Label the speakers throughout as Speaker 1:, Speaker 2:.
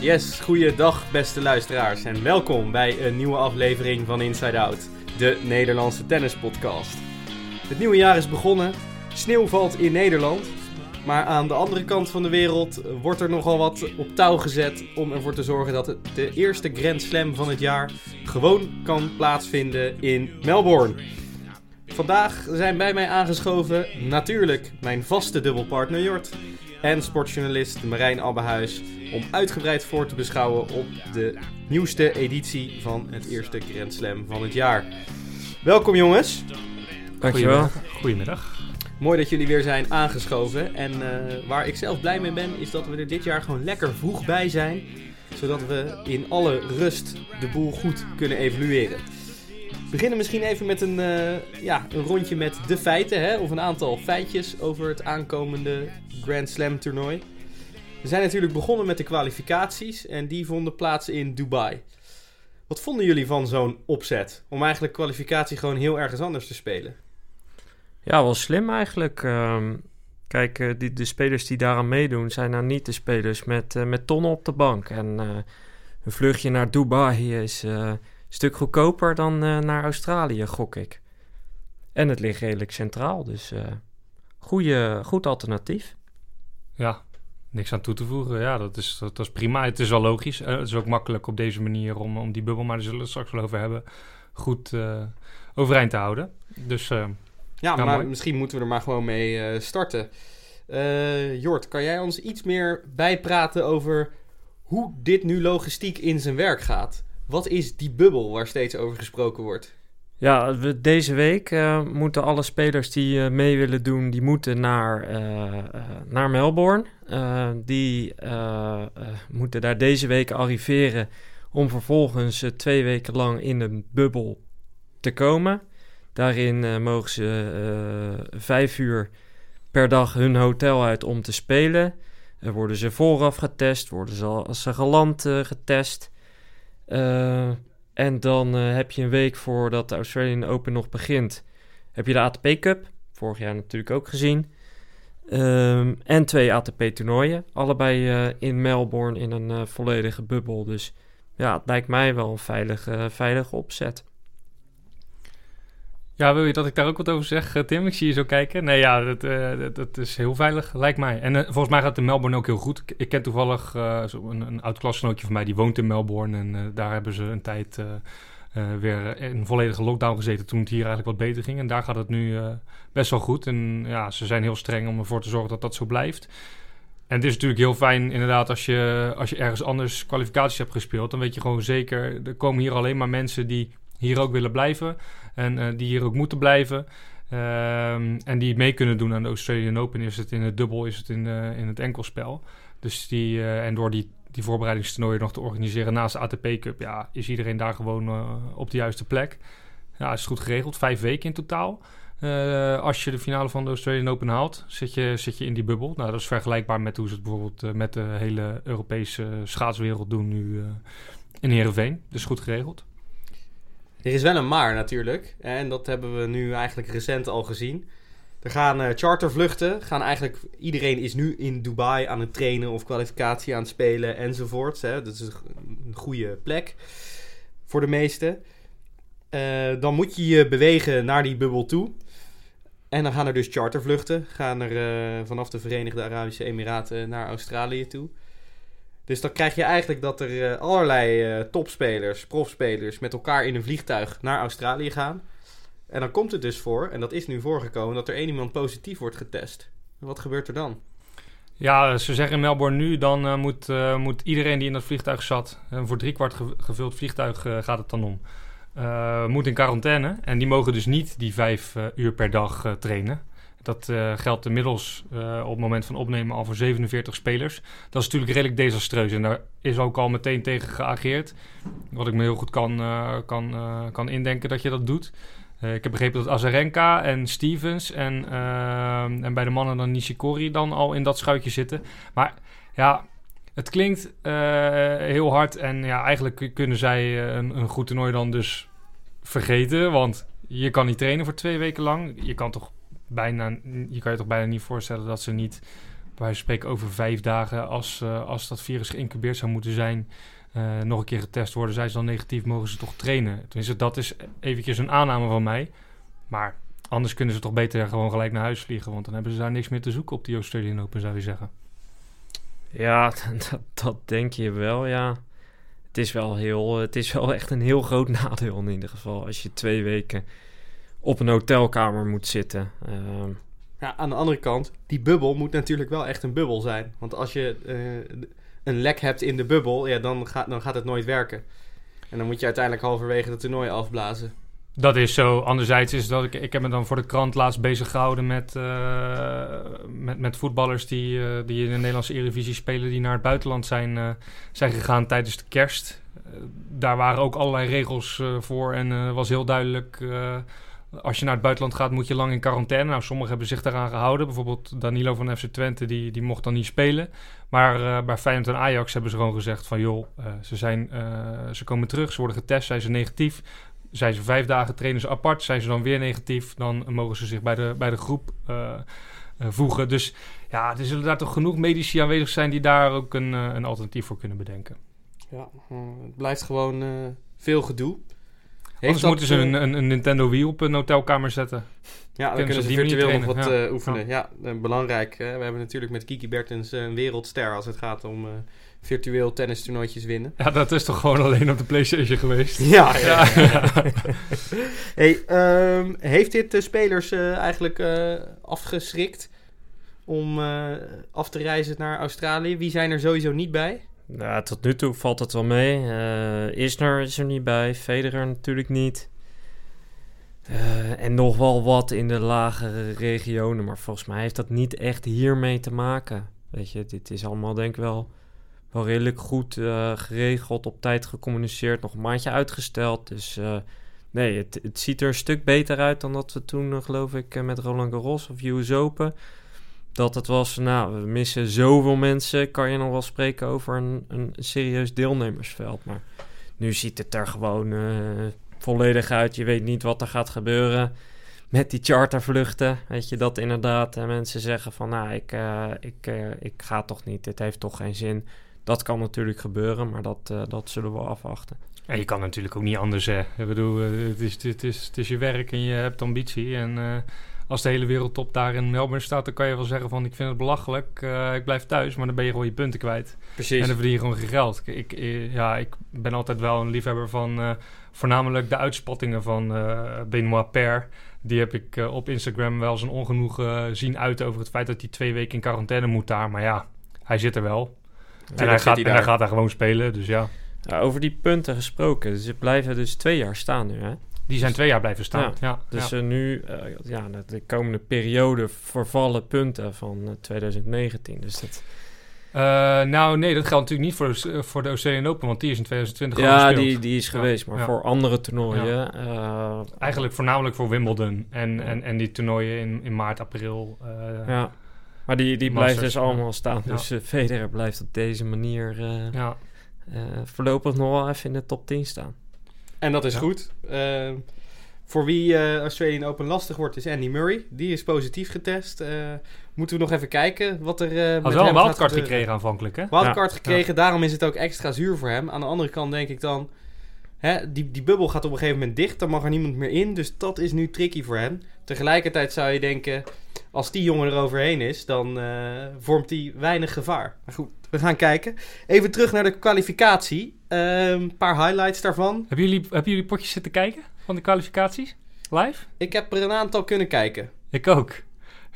Speaker 1: Yes, goeiedag beste luisteraars en welkom bij een nieuwe aflevering van Inside Out, de Nederlandse tennispodcast. Het nieuwe jaar is begonnen, sneeuw valt in Nederland, maar aan de andere kant van de wereld wordt er nogal wat op touw gezet om ervoor te zorgen dat de eerste Grand Slam van het jaar gewoon kan plaatsvinden in Melbourne. Vandaag zijn bij mij aangeschoven natuurlijk mijn vaste dubbelpartner Jort en sportjournalist Marijn Abbehuis om uitgebreid voor te beschouwen op de nieuwste editie van het eerste Grand Slam van het jaar. Welkom jongens.
Speaker 2: Dankjewel.
Speaker 3: Goedemiddag.
Speaker 1: Mooi dat jullie weer zijn aangeschoven. En uh, waar ik zelf blij mee ben, is dat we er dit jaar gewoon lekker vroeg bij zijn. Zodat we in alle rust de boel goed kunnen evalueren. We beginnen misschien even met een, uh, ja, een rondje met de feiten, hè, of een aantal feitjes over het aankomende Grand Slam toernooi. We zijn natuurlijk begonnen met de kwalificaties en die vonden plaats in Dubai. Wat vonden jullie van zo'n opzet? Om eigenlijk kwalificatie gewoon heel ergens anders te spelen?
Speaker 2: Ja, wel slim eigenlijk. Uh, kijk, uh, die, de spelers die daaraan meedoen zijn nou niet de spelers met, uh, met tonnen op de bank. En eh, een vluchtje naar Dubai is een stuk goedkoper dan naar Australië, gok ik. En het ligt redelijk centraal, dus goeie, goed alternatief.
Speaker 3: Ja, niks aan toe te voegen. Ja, dat is, dat, is prima. Het is wel logisch. het is ook makkelijk op deze manier om, om die bubbel, maar daar zullen we het straks wel over hebben, goed overeind te houden. Dus
Speaker 1: ja, maar mooi. misschien moeten we er maar gewoon mee uh, starten. Jort, kan jij ons iets meer bijpraten over hoe dit nu logistiek in zijn werk gaat? Wat is die bubbel waar steeds over gesproken wordt?
Speaker 2: Ja, deze week uh, moeten alle spelers die mee willen doen, die moeten naar, naar Melbourne. die moeten daar deze week arriveren om vervolgens twee weken lang in een bubbel te komen. Daarin mogen ze vijf uur per dag hun hotel uit om te spelen. Worden ze vooraf getest, worden ze als ze geland getest. En dan heb je een week voordat de Australian Open nog begint, heb je de ATP Cup. Vorig jaar natuurlijk ook gezien. Um, en twee ATP-toernooien. Allebei in Melbourne in een volledige bubbel. Dus ja, het lijkt mij wel een veilige, veilige opzet.
Speaker 3: Ja, wil je dat ik daar ook wat over zeg, eh, Tim? Ik zie je zo kijken. Nee, ja, dat, dat, is heel veilig, lijkt mij. En uh, volgens mij gaat het in Melbourne ook heel goed. Ik, ik ken toevallig uh, een, een, oud klasgenootje van mij, die woont in Melbourne. En daar hebben ze een tijd weer in volledige lockdown gezeten toen het hier eigenlijk wat beter ging. En daar gaat het nu best wel goed. En ja, ze zijn heel streng om ervoor te zorgen dat dat zo blijft. En het is natuurlijk heel fijn, inderdaad, als je, als je ergens anders kwalificaties hebt gespeeld. Dan weet je gewoon zeker, er komen hier alleen maar mensen die hier ook willen blijven. En uh, die hier ook moeten blijven. Um, en die mee kunnen doen aan de Australian Open. Is het in het dubbel, is het in, uh, in het enkelspel. Dus die, uh, en door die, die voorbereidingstoernooien nog te organiseren naast de ATP Cup, ja, is iedereen daar gewoon op de juiste plek. Ja, is goed geregeld. Vijf weken in totaal. als je de finale van de Australian Open haalt, zit je, zit je in die bubbel. Nou, dat is vergelijkbaar met hoe ze het bijvoorbeeld met de hele Europese schaatswereld doen nu in Heerenveen. Dus goed geregeld.
Speaker 1: Er is wel een maar natuurlijk. En dat hebben we nu eigenlijk recent al gezien. Er gaan uh, chartervluchten. Gaan eigenlijk, iedereen is nu in Dubai aan het trainen of kwalificatie aan het spelen enzovoort. Dat is een goede plek voor de meesten. Uh, dan moet je je bewegen naar die bubbel toe. En dan gaan er dus chartervluchten. Gaan er uh, vanaf de Verenigde Arabische Emiraten naar Australië toe. Dus dan krijg je eigenlijk dat er uh, allerlei uh, topspelers, profspelers met elkaar in een vliegtuig naar Australië gaan. En dan komt het dus voor, en dat is nu voorgekomen, dat er één iemand positief wordt getest. Wat gebeurt er dan?
Speaker 3: Ja, ze zeggen in Melbourne nu, dan uh, moet, moet iedereen die in dat vliegtuig zat, en voor driekwart ge gevuld vliegtuig gaat het dan om, moet in quarantaine. En die mogen dus niet die vijf uur per dag trainen. Dat uh, geldt inmiddels uh, op het moment van opnemen al voor 47 spelers. Dat is natuurlijk redelijk desastreus en daar is ook al meteen tegen geageerd. Wat ik me heel goed kan, uh, kan, kan indenken dat je dat doet. ik heb begrepen dat Azarenka en Stevens en, en bij de mannen dan Nishikori dan al in dat schuitje zitten. Maar ja, het klinkt heel hard en ja, eigenlijk kunnen zij een, een goed toernooi dan dus vergeten. Want je kan niet trainen voor twee weken lang. Je kan toch bijna, je kan je toch bijna niet voorstellen dat ze niet wij spreken over vijf dagen, als, eh, als dat virus geïncubeerd zou moeten zijn, eh, nog een keer getest worden, zijn ze dan negatief, mogen ze toch trainen. Tenminste, dat is eventjes een aanname van mij. Maar anders kunnen ze toch beter gewoon gelijk naar huis vliegen, want dan hebben ze daar niks meer te zoeken op die Australian Open, zou je zeggen.
Speaker 2: Ja, dat, dat denk je wel, ja. Het is wel heel, het is wel echt een heel groot nadeel in ieder geval. Als je twee weken op een hotelkamer moet zitten. Ehm,
Speaker 1: Ja, aan de andere kant, die bubbel moet natuurlijk wel echt een bubbel zijn. Want als je eh, een lek hebt in de bubbel, ja, dan, gaat, dan gaat het nooit werken. En dan moet je uiteindelijk halverwege het toernooi afblazen.
Speaker 3: Dat is zo. Anderzijds is dat ik, ik heb me dan voor de krant laatst bezig gehouden met, eh, met, met voetballers die, eh, die in de Nederlandse Eredivisie spelen, die naar het buitenland zijn, eh, zijn gegaan tijdens de kerst. Daar waren ook allerlei regels eh, voor en eh, was heel duidelijk. Als je naar het buitenland gaat, moet je lang in quarantaine. Nou, sommigen hebben zich daaraan gehouden. Bijvoorbeeld Danilo van FC Twente, die, die mocht dan niet spelen. Maar eh, bij Feyenoord en Ajax hebben ze gewoon gezegd van... joh, eh, ze, zijn, eh, ze komen terug, ze worden getest, zijn ze negatief. Zijn ze vijf dagen, trainen ze apart. Zijn ze dan weer negatief, dan mogen ze zich bij de, bij de groep voegen. Dus ja, er zullen daar toch genoeg medici aanwezig zijn... die daar ook een, een alternatief voor kunnen bedenken.
Speaker 1: Ja, het blijft gewoon veel gedoe. Dat,
Speaker 3: moeten ze een, een, een Nintendo Wii op een hotelkamer zetten.
Speaker 1: Ja, dan
Speaker 3: Kunnen
Speaker 1: kunnen
Speaker 3: ze die
Speaker 1: virtueel nog wat eh, oefenen. Ja, eh, belangrijk. we hebben natuurlijk met Kiki Bertens eh, een wereldster als het gaat om virtueel tennistoernooitjes winnen.
Speaker 3: Ja, dat is toch gewoon alleen op de Playstation geweest?
Speaker 1: Ja, ja. hey, ehm, heeft dit de spelers eigenlijk afgeschrikt om af te reizen naar Australië? Wie zijn er sowieso niet bij?
Speaker 2: Nou, tot nu toe valt het wel mee. Eh Isner is er niet bij, Federer natuurlijk niet. Eh, en nog wel wat in de lagere regionen, maar volgens mij heeft dat niet echt hiermee te maken. Weet je, dit is allemaal denk ik wel, wel redelijk goed eh, geregeld, op tijd gecommuniceerd, nog een maandje uitgesteld. Dus nee, het, het ziet er een stuk beter uit dan dat we toen, geloof ik, met Roland Garros of US Open. Dat het was, nou, we missen zoveel mensen, kan je nog wel spreken over een, een serieus deelnemersveld. Maar nu ziet het er gewoon eh, volledig uit. Je weet niet wat er gaat gebeuren met die chartervluchten. Weet je, dat inderdaad eh, mensen zeggen van, nou, ik, eh, ik, eh, ik ga toch niet, dit heeft toch geen zin. Dat kan natuurlijk gebeuren, maar dat, dat zullen we afwachten.
Speaker 3: Ja, je kan natuurlijk ook niet anders. Hè. Ik bedoel, het, is, het, is, het is je werk en je hebt ambitie. En als de hele wereldtop daar in Melbourne staat, dan kan je wel zeggen van ik vind het belachelijk. eh, ik blijf thuis, maar dan ben je gewoon je punten kwijt.
Speaker 1: Precies.
Speaker 3: En dan verdien je gewoon geen geld. Ik, ik, eh, ja, ik ben altijd wel een liefhebber van eh, voornamelijk de uitspattingen van eh Benoit Paire. Die heb ik op Instagram wel zijn ongenoegen zien uiten over het feit dat hij twee weken in quarantaine moet daar. Maar ja, hij zit er wel. En hij, gaat,
Speaker 1: hij
Speaker 3: en hij
Speaker 1: daar.
Speaker 3: gaat daar gewoon spelen, dus ja.
Speaker 2: Ja, over die punten gesproken, ze blijven dus twee jaar staan nu, hè?
Speaker 3: Die zijn twee jaar blijven staan. Ja,
Speaker 2: Dus
Speaker 3: ja.
Speaker 2: eh, nu, eh, ja, de, de komende periode vervallen punten van eh, 2019. Dus dat,
Speaker 3: Eh, nou, nee, dat geldt natuurlijk niet voor de, voor de Open, want die is in 2020 gewoon
Speaker 2: ja, die, die is
Speaker 3: Ja,
Speaker 2: geweest. Maar
Speaker 3: ja.
Speaker 2: voor andere toernooien... eh,
Speaker 3: Eigenlijk voornamelijk voor Wimbledon en, en, en die toernooien in, in maart, april. eh,
Speaker 2: ja. Maar die, die
Speaker 3: Masters,
Speaker 2: blijven dus allemaal staan. Dus eh, Federer blijft op deze manier eh,
Speaker 3: ja.
Speaker 2: eh, voorlopig nog wel even in de top 10 staan.
Speaker 1: En dat is
Speaker 3: Ja.
Speaker 1: goed. Eh, voor wie eh Australian Open lastig wordt is Andy Murray. Die is positief getest. Eh, moeten we nog even kijken wat er eh
Speaker 3: Had
Speaker 1: met
Speaker 3: wel een
Speaker 1: hem
Speaker 3: wildcard gekregen aanvankelijk, hè?
Speaker 1: Wildcard
Speaker 2: Ja,
Speaker 1: gekregen, daarom is het ook extra zuur voor hem. Aan de andere kant denk ik dan... Hè, die, die bubbel gaat op een gegeven moment dicht, dan mag er niemand meer in. Dus dat is nu tricky voor hem. Tegelijkertijd zou je denken, als die jongen er overheen is, dan eh, vormt hij weinig gevaar. Maar goed, we gaan kijken. Even terug naar de kwalificatie. Ehm, Een paar highlights daarvan.
Speaker 3: Hebben jullie, hebben jullie potjes zitten kijken van de kwalificaties? Live?
Speaker 1: Ik heb er een aantal kunnen kijken.
Speaker 3: Ik ook.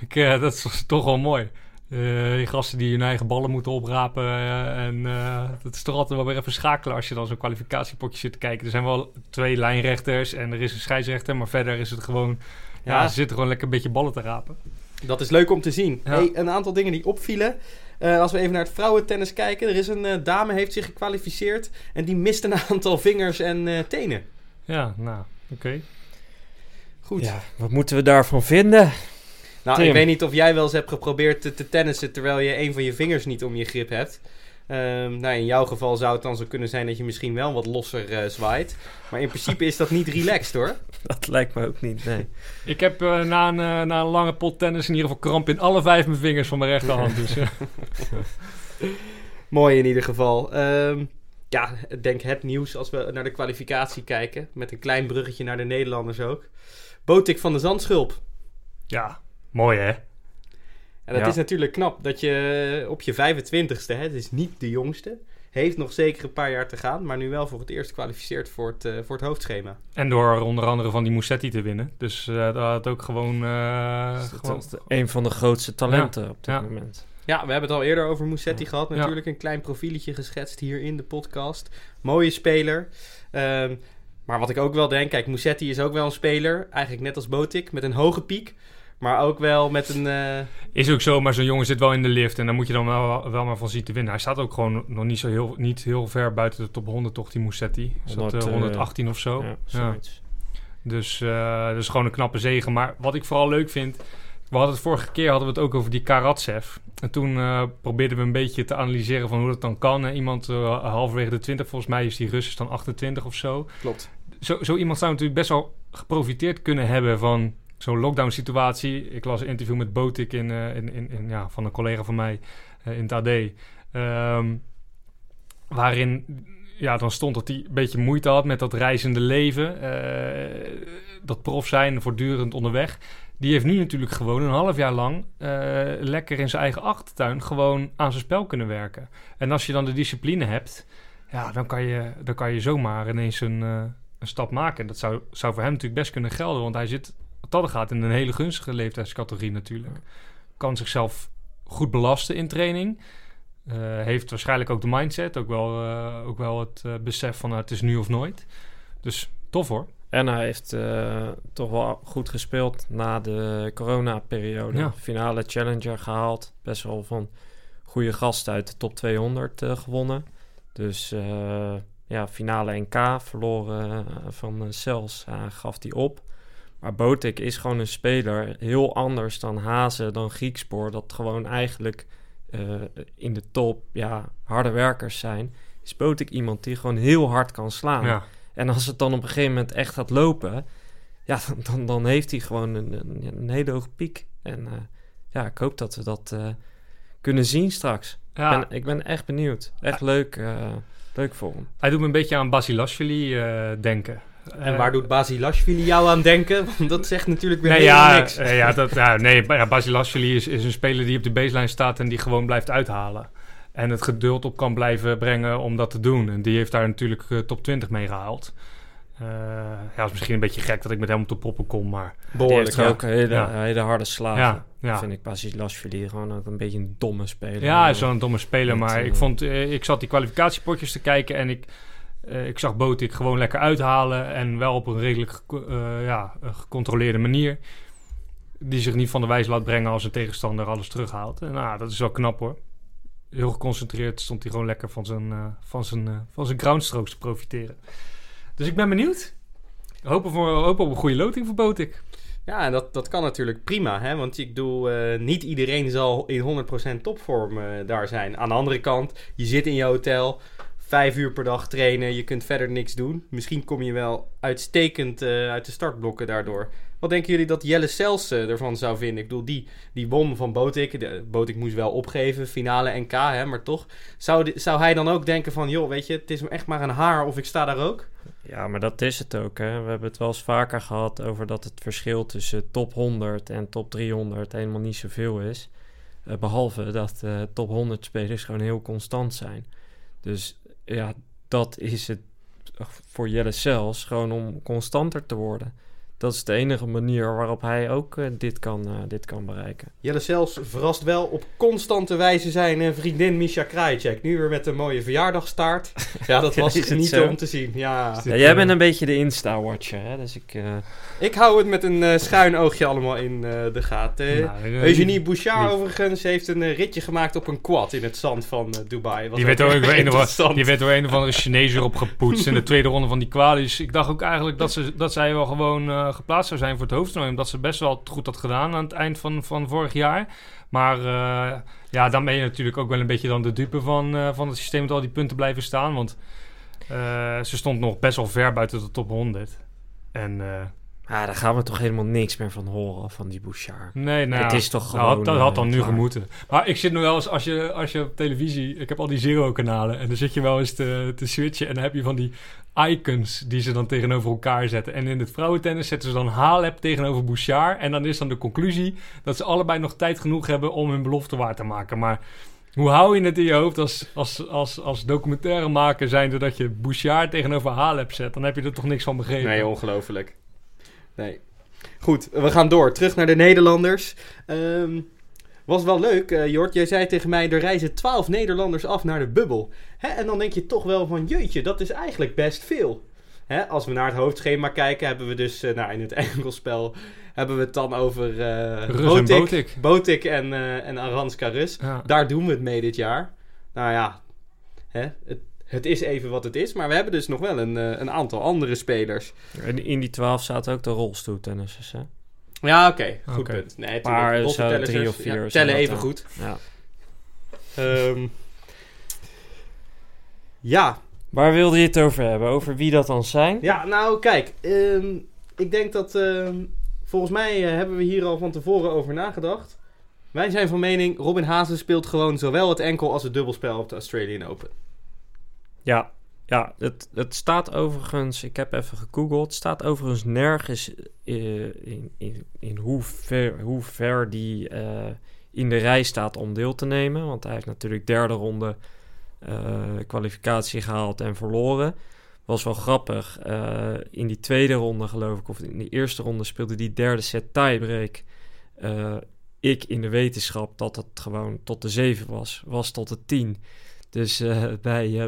Speaker 3: Ik, eh, dat is toch wel mooi. Eh, die gasten die hun eigen ballen moeten oprapen. eh, en eh, dat is toch altijd wel weer even schakelen als je dan zo'n kwalificatiepotje zit te kijken. Er zijn wel twee lijnrechters en er is een scheidsrechter. Maar verder is het gewoon... Ja,
Speaker 1: Ja.
Speaker 3: ze zitten gewoon lekker een beetje ballen te rapen.
Speaker 1: Dat is leuk om te zien.
Speaker 3: Ja.
Speaker 1: Hey, een aantal dingen die opvielen. Eh, als we even naar het vrouwentennis kijken. Er is een dame heeft zich gekwalificeerd. En die mist een aantal vingers en eh, tenen.
Speaker 3: Ja, nou, oké.
Speaker 1: Goed.
Speaker 2: Ja, wat moeten we daarvan vinden?
Speaker 1: Nou,
Speaker 2: Tim.
Speaker 1: ik weet niet of jij wel eens hebt geprobeerd te, te tennissen terwijl je een van je vingers niet om je grip hebt. Ehm, nou, in jouw geval zou het dan zo kunnen zijn dat je misschien wel wat losser eh, zwaait. Maar in principe is dat niet relaxed hoor.
Speaker 2: Dat lijkt me ook niet, nee.
Speaker 3: Ik heb eh, na, een, eh, na een lange pot tennis in ieder geval kramp in alle vijf mijn vingers van mijn rechterhand. Dus.
Speaker 1: Mooi in ieder geval. Ehm, ja, ik denk het nieuws als we naar de kwalificatie kijken. Met een klein bruggetje naar de Nederlanders ook. Botik van de Zandschulp.
Speaker 3: ja, mooi hè?
Speaker 1: En dat
Speaker 2: Ja.
Speaker 1: is natuurlijk knap dat je op je 25ste, hè, het is niet de jongste, heeft nog zeker een paar jaar te gaan, maar nu wel voor het eerst kwalificeert voor het, eh, voor het hoofdschema.
Speaker 3: En door onder andere van die Musetti te winnen. Dus eh dat had ook gewoon... eh,
Speaker 2: een van de grootste talenten op dit
Speaker 3: Ja.
Speaker 2: moment.
Speaker 1: Ja, we hebben het al eerder over Musetti gehad.
Speaker 3: Ja.
Speaker 1: Natuurlijk een klein profieletje geschetst hier in de podcast. Mooie speler. Ehm, maar wat ik ook wel denk, kijk, Musetti is ook wel een speler. Eigenlijk net als Botik, met een hoge piek. Maar ook wel met een... eh,
Speaker 3: Is ook zo, maar zo'n jongen zit wel in de lift. En daar moet je dan wel, wel maar van zien te winnen. Hij staat ook gewoon nog niet zo heel, niet heel ver buiten de top 100, toch, die Musetti. Is dat,
Speaker 2: 100,
Speaker 3: eh,
Speaker 2: eh,
Speaker 3: 118 of zo?
Speaker 2: Ja.
Speaker 3: Dus eh dat is gewoon een knappe zegen. Maar wat ik vooral leuk vind... We hadden het vorige keer hadden we het ook over die Karatsev. En toen eh, probeerden we een beetje te analyseren van hoe dat dan kan. En iemand halverwege de 20, volgens mij is die Rus is dan 28 of zo.
Speaker 1: klopt.
Speaker 3: Zo, zo iemand zou natuurlijk best wel geprofiteerd kunnen hebben van zo'n lockdown situatie. Ik las een interview met Botik in, eh, in, in, in, ja, van een collega van mij eh, in het AD. Ehm, waarin ja, dan stond dat hij een beetje moeite had met dat reizende leven. eh, dat prof zijn, voortdurend onderweg. Die heeft nu natuurlijk gewoon een half jaar lang lekker in zijn eigen achtertuin gewoon aan zijn spel kunnen werken. En als je dan de discipline hebt, ja, dan kan je, dan kan je zomaar ineens een, een stap maken. En dat zou, zou voor hem natuurlijk best kunnen gelden, want hij zit, dat gaat, in een hele gunstige leeftijdscategorie natuurlijk. Kan zichzelf goed belasten in training. Eh, heeft waarschijnlijk ook de mindset, ook wel, eh, ook wel het eh, besef van het is nu of nooit. Dus tof hoor.
Speaker 2: En hij heeft toch wel goed gespeeld na de corona-periode.
Speaker 3: Ja.
Speaker 2: Finale Challenger gehaald. Best wel van goede gasten uit de top 200 eh, gewonnen. Dus ja, finale NK verloren van Cels. Gaf die op. Maar Botik is gewoon een speler heel anders dan Hazen, dan Griekspoor. Dat gewoon eigenlijk eh, in de top ja, harde werkers zijn. Is Botik iemand die gewoon heel hard kan slaan.
Speaker 3: Ja.
Speaker 2: En als het dan op een gegeven moment echt gaat lopen, ja, dan, dan, dan heeft hij gewoon een, een, een hele hoge piek. En uh, ja, ik hoop dat we dat uh, kunnen zien straks.
Speaker 3: Ja.
Speaker 2: Ik, ben, ik ben echt benieuwd. Echt leuk, leuk voor hem.
Speaker 3: Hij doet me een beetje aan Basilashvili denken.
Speaker 1: En waar doet Basilashvili jou aan denken? Want dat zegt natuurlijk weer
Speaker 3: nee, ja,
Speaker 1: niks.
Speaker 3: ja, dat, ja, nee, ja, Basilashvili is, is een speler die op de baseline staat en die gewoon blijft uithalen. En het geduld op kan blijven brengen om dat te doen. En die heeft daar natuurlijk uh, top 20 mee gehaald. Uh, ja, het is misschien een beetje gek dat ik met hem op de poppen kom, maar...
Speaker 2: Behoorlijk, die heeft ook hele,
Speaker 3: ja.
Speaker 2: hele harde slagen.
Speaker 3: Ja, ja.
Speaker 2: Vind ik Basilashvili gewoon ook een beetje een domme speler.
Speaker 3: Ja, hij is wel een domme speler, maar ik vond... Uh, ik zat die kwalificatiepotjes te kijken en ik... Uh, ik zag Botik gewoon lekker uithalen en wel op een redelijk uh, ja, gecontroleerde manier. Die zich niet van de wijs laat brengen als een tegenstander alles terughaalt. En nou, dat is wel knap hoor. Heel geconcentreerd stond hij gewoon lekker van zijn, uh, van zijn, van zijn groundstrokes te profiteren. Dus ik ben benieuwd. Hopen, voor, hopen op een goede loting voor Botik.
Speaker 1: Ja, dat, dat kan natuurlijk prima. Hè? Want ik bedoel, niet iedereen zal in 100% topvorm daar zijn. Aan de andere kant, je zit in je hotel vijf uur per dag trainen, je kunt verder niks doen. Misschien kom je wel uitstekend uh, uit de startblokken daardoor. Wat denken jullie dat Jelle Sels uh, ervan zou vinden? Ik bedoel, die, die won van Botik. De, Botik moest wel opgeven, finale NK, hè, maar toch. Zou, zou hij dan ook denken van, joh, weet je, het is echt maar een haar of ik sta daar ook?
Speaker 2: Ja, maar dat is het ook. Hè. We hebben het wel eens vaker gehad over dat het verschil tussen top 100 en top 300 helemaal niet zoveel is. Uh, behalve dat uh, top 100 spelers gewoon heel constant zijn. Dus ja, dat is het voor Jelle Sels gewoon om constanter te worden. Dat is de enige manier waarop hij ook uh, dit, kan, uh, dit kan bereiken.
Speaker 1: Jelle Sels verrast wel op constante wijze zijn uh, vriendin Misha Krajicek. Nu weer met een mooie verjaardagstaart. Ja, dat was genieten om te zien. Ja.
Speaker 2: ja jij bent een beetje de Insta-watcher, hè? Dus ik...
Speaker 1: Ik hou het met een schuin oogje allemaal in de gaten. Nou, Eugenie Bouchard overigens heeft een ritje gemaakt op een quad in het zand van Dubai.
Speaker 3: Die werd, door een of, die werd door een of andere Chinees erop gepoetst in de tweede ronde van die kwalies. Ik dacht ook eigenlijk dat, ze, dat zij wel gewoon geplaatst zou zijn voor het hoofdtoernooi. Omdat ze best wel goed had gedaan aan het eind van, van vorig jaar. Maar uh, ja, dan ben je natuurlijk ook wel een beetje dan de dupe van, uh, van het systeem met al die punten blijven staan. Want uh, ze stond nog best wel ver buiten de top 100. En
Speaker 2: ja, daar gaan we toch helemaal niks meer van horen, van die Bouchard.
Speaker 3: Nee, nou,
Speaker 2: het is toch
Speaker 3: nou,
Speaker 2: gewoon...
Speaker 3: dat had dan
Speaker 2: uh,
Speaker 3: nu
Speaker 2: klaar.
Speaker 3: gemoeten. Maar ik zit nu wel eens, als je, als je op televisie... Ik heb al die Zero-kanalen en dan zit je wel eens te, te switchen... en dan heb je van die icons die ze dan tegenover elkaar zetten. En in het vrouwentennis zetten ze dan Halep tegenover Bouchard... en dan is dan de conclusie dat ze allebei nog tijd genoeg hebben... om hun belofte waar te maken. Maar... Hoe hou je het in je hoofd als, als, als, als documentaire maken zijnde dat je Bouchard tegenover Halep zet? Dan heb je er toch niks van begrepen.
Speaker 1: Nee, ongelooflijk. Nee. Goed, we gaan door. Terug naar de Nederlanders. Um, was wel leuk, uh, Jort. Jij zei tegen mij, er reizen 12 Nederlanders af naar de bubbel. Hè? En dan denk je toch wel van, jeetje, dat is eigenlijk best veel. Hè? Als we naar het hoofdschema kijken, hebben we dus uh, nou, in het enkelspel... hebben we het dan over uh,
Speaker 3: Rus Botik, en Botik.
Speaker 1: Botik en, en Aranska Rus. Ja. Daar doen we het mee dit jaar. Nou ja, hè? Het, het is even wat het is. Maar we hebben dus nog wel een, uh, een aantal andere spelers.
Speaker 2: En in die 12 zaten ook de rolstoeltennissers, hè?
Speaker 1: Ja, oké. Okay. Goed
Speaker 2: okay.
Speaker 1: punt. Nee,
Speaker 2: maar zo drie of vier.
Speaker 1: Ja, tellen even goed.
Speaker 2: Ja.
Speaker 1: Um, ja.
Speaker 2: Waar wilde je het over hebben? Over wie dat dan zijn?
Speaker 1: Ja, nou kijk. Um, ik denk dat... Um, volgens mij uh, hebben we hier al van tevoren over nagedacht. Wij zijn van mening... Robin Hazen speelt gewoon zowel het enkel als het dubbelspel op de Australian Open.
Speaker 2: Ja, ja het, het staat overigens, ik heb even gegoogeld, staat overigens nergens uh, in, in, in hoe, ver, hoe ver die uh, in de rij staat om deel te nemen. Want hij heeft natuurlijk derde ronde uh, kwalificatie gehaald en verloren. Was wel grappig. in die tweede ronde, geloof ik, of in de eerste ronde speelde die derde set tiebreak. ik in de wetenschap dat het gewoon tot de 7 was, was tot de 10. Dus uh, bij uh,